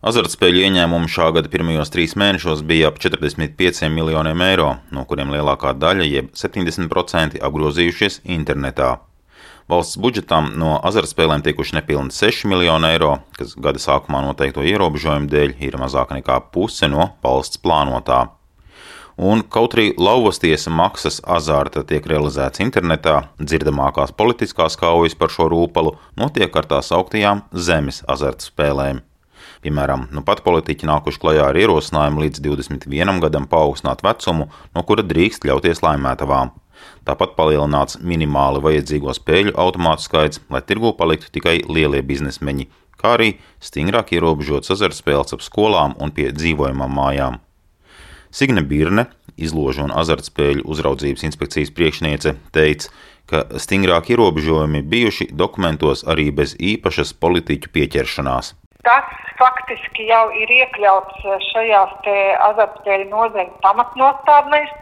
Azartspēļu ieņēmumi šā gada pirmajos trīs mēnešos bija ap 45 miljoniem eiro, no kuriem lielākā daļa, jeb 70%, apgrozījušies internetā. Valsts budžetam no azartspēlēm tikuši nepilni 6 miljoni eiro, kas gada sākumā noteikto ierobežojumu dēļ ir mazāk nekā puse no valsts plānotā. Un kaut arī lauvas tiesa maksas azarta tiek realizēts internetā, dzirdamākās politiskās kaujas par šo rūpalu notiek ar tās augtajām zemes azartspēlēm. Piemēram, nu pat politiķi nākuši klajā ar ierosinājumu līdz 21 gadam paaugstināt vecumu, no kura drīkst ļauties laimētavām. Tāpat palielināts minimāli vajadzīgo spēļu automātu skaits, lai tirgu paliktu tikai lielie biznesmeņi, kā arī stingrāk ierobežots azartspēles ap skolām un pie dzīvojamām mājām. Signe Birne, izložu un azartspēļu uzraudzības inspekcijas priekšniece, teica, ka stingrāk ierobežojumi bijuši dokumentos arī bez īpašas politiķu pieķeršanās. Tas faktiski jau ir iekļauts eh, šajās azartspēļu nozares pamatnostādnēs,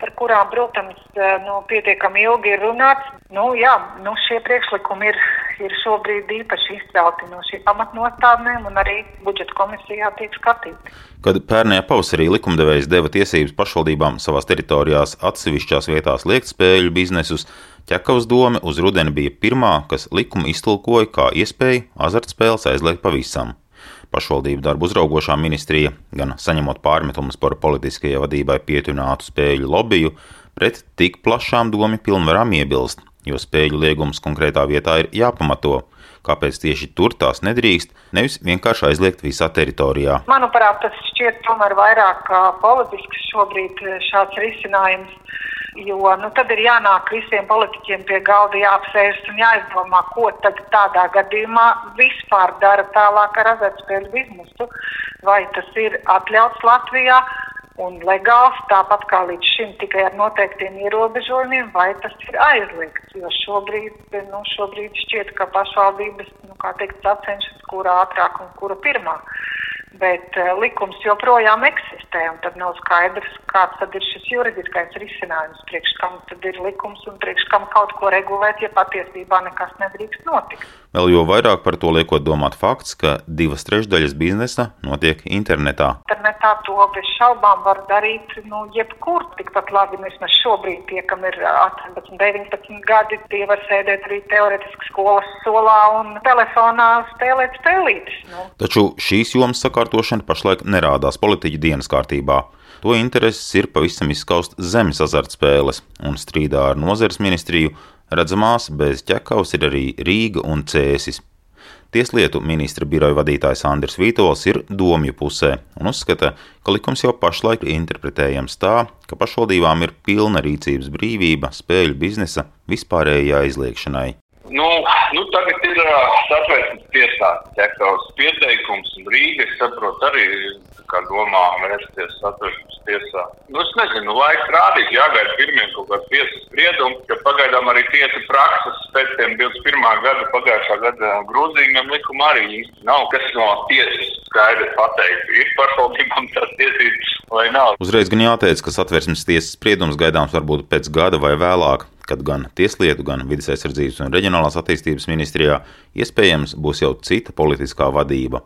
par kurām, protams, nu, pietiekami ilgi ir runāts. Nu, jā, nu, šie priekšlikumi ir, ir šobrīd īpaši izcelti no šīm pamatnostādnēm un arī budžeta komisijā tiek skatīti. Kad pērnējā pavasarī likumdevējs deva tiesības pašvaldībām savās teritorijās atsevišķās vietās liekt spēļu biznesus, Ķekavas doma uz rudeni bija pirmā, kas likumu iztulkoja kā iespēju azartspēles aizliegt pavisam. Pašvaldību darbu uzraugošā ministrija, gan saņemot pārmetumus par politiskajai vadībai pietuvinātu spēļu lobiju, pret tik plašām domu pilnvarām iebilst, jo spēļu liegums konkrētā vietā ir jāpamato. Kāpēc tieši tur tās nedrīkst, nevis vienkārši aizliegt visā teritorijā? Manuprāt, tas šķiet tomēr vairāk politisks šobrīd šāds risinājums. Jo nu, tad ir jānāk visiem politiķiem pie galda, jāapsēžas un jāizdomā, ko tad tādā gadījumā vispār dara tālāk ar azartspēļu biznesu. Vai tas ir atļauts Latvijā un legāls, tāpat kā līdz šim tikai ar noteiktiem ierobežojumiem, vai tas ir aizliegts. Jo šobrīd, nu, šobrīd šķiet, ka pašvaldības nu, teikt, sacenšas, kura ātrāk un kura pirmā bet uh, likums joprojām eksistē. Tad nav skaidrs, kāds tad ir šis juridiskais risinājums, priekš kam ir likums un priekš kam kaut ko regulēt, ja patiesībā nekas nedrīkst notikt. Vēl jo vairāk par to liekot domāt fakts, ka divas trešdaļas biznesa notiek internetā. Internetā to bez šaubām var darīt nu, jebkur. Tikpat labi vismaz šobrīd tie, kam ir 18, 19 gadi, tie var sēdēt arī teoretiski skolas solā un telefonā spēlēt spēlītes. Nu. Taču šīs jomas sakārtošana pašlaik nerādās politiķu dienas kārtībā. To intereses ir pavisam izskaust zemes azartspēles, un strīdā ar nozares ministriju Redzamās bez ķekavas ir arī Rīga un Cēsis. Tieslietu ministra biroja vadītājs Andris Vītols ir domju pusē un uzskata, ka likums jau pašlaik ir interpretējams tā, ka pašvaldībām ir pilna rīcības brīvība spēļu biznesa vispārējai aizliekšanai. Nu, nu tagad ir satversmes tiesā ķekavas pieteikums un Rīga, es saprotu, arī domā vērsties satversmes tiesā. Nu, es nezinu, laiks rādīs, jāgaida pirmie kaut kādi tiesas spriedumi, ka pagaidām arī tiesa prakses pēc tiem 21. gada pagājušā gada grozījumiem likuma arī īsti nav, kas no tiesas skaidri pateikt, ir pašvaldībām tās tiesības vai nav. Uzreiz gan jāteic, ka satversmes tiesas spriedums gaidāms varbūt pēc gada vai vēlāk kad gan Tieslietu, gan Vides aizsardzības un reģionālās attīstības ministrijā iespējams būs jau cita politiskā vadība.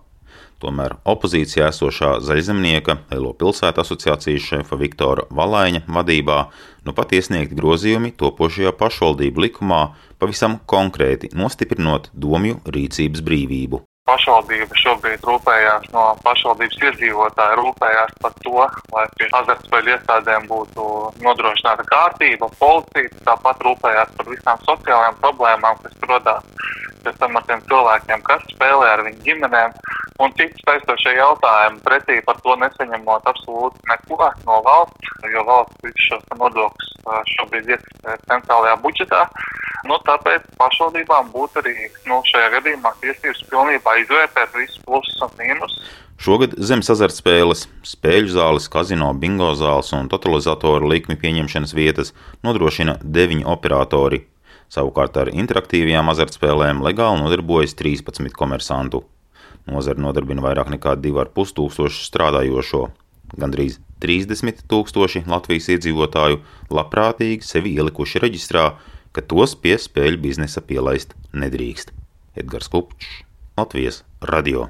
Tomēr opozīcijā esošā zaļzemnieka Lielo pilsētu asociācijas šefa Viktora Valaiņa vadībā nu pat iesniegti grozījumi topošajā pašvaldību likumā, pavisam konkrēti nostiprinot domju rīcības brīvību. Pašvaldība šobrīd rūpējās no pašvaldības iedzīvotāja, rūpējās par to, lai pie azartspēļu iestādēm būtu nodrošināta kārtība, policija, tāpat rūpējās par visām sociālajām problēmām, kas rodās pēc tam ar tiem cilvēkiem, kas spēlē ar viņu ģimenēm un citi saistošie jautājumi, pretī par to nesaņemot absolūti neko no valsts, jo valsts visus šos nodokļus šobrīd ieskatē centrālajā budžetā. Nu, tāpēc pašvaldībām būtu arī nu, šajā gadījumā tiesības pilnībā izvērtēt visus plusus un mīnusus. Šogad zemes azartspēles, spēļu zāles, kazino, bingo zāles un totalizatoru likmi pieņemšanas vietas nodrošina deviņi operatori. Savukārt ar interaktīvajām azartspēlēm legāli nodarbojas 13 komersantu. Nozara nodarbina vairāk nekā 2,5 tūkstošu strādājošo. Gandrīz 30 tūkstoši Latvijas iedzīvotāju labprātīgi sevi ielikuši reģistrā, ka tos pie spēļu biznesa pielaist nedrīkst. Edgars Kupčs, Latvijas radio.